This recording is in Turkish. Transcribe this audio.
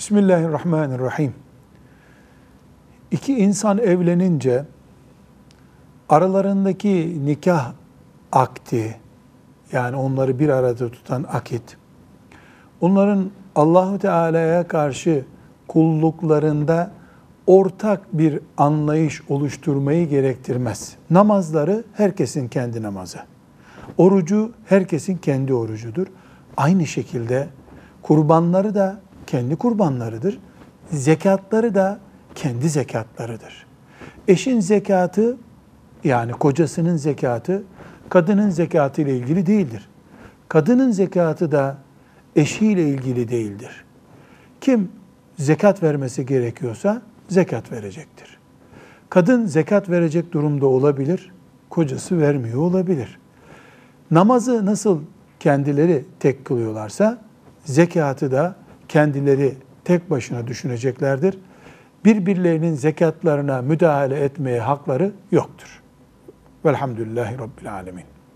Bismillahirrahmanirrahim. İki insan evlenince aralarındaki nikah akti yani onları bir arada tutan akit onların Allahu Teala'ya karşı kulluklarında ortak bir anlayış oluşturmayı gerektirmez. Namazları herkesin kendi namazı. Orucu herkesin kendi orucudur. Aynı şekilde kurbanları da kendi kurbanlarıdır. Zekatları da kendi zekatlarıdır. Eşin zekatı yani kocasının zekatı kadının zekatı ile ilgili değildir. Kadının zekatı da eşiyle ilgili değildir. Kim zekat vermesi gerekiyorsa zekat verecektir. Kadın zekat verecek durumda olabilir, kocası vermiyor olabilir. Namazı nasıl kendileri tek kılıyorlarsa zekatı da kendileri tek başına düşüneceklerdir. Birbirlerinin zekatlarına müdahale etmeye hakları yoktur. Velhamdülillahi Rabbil Alemin.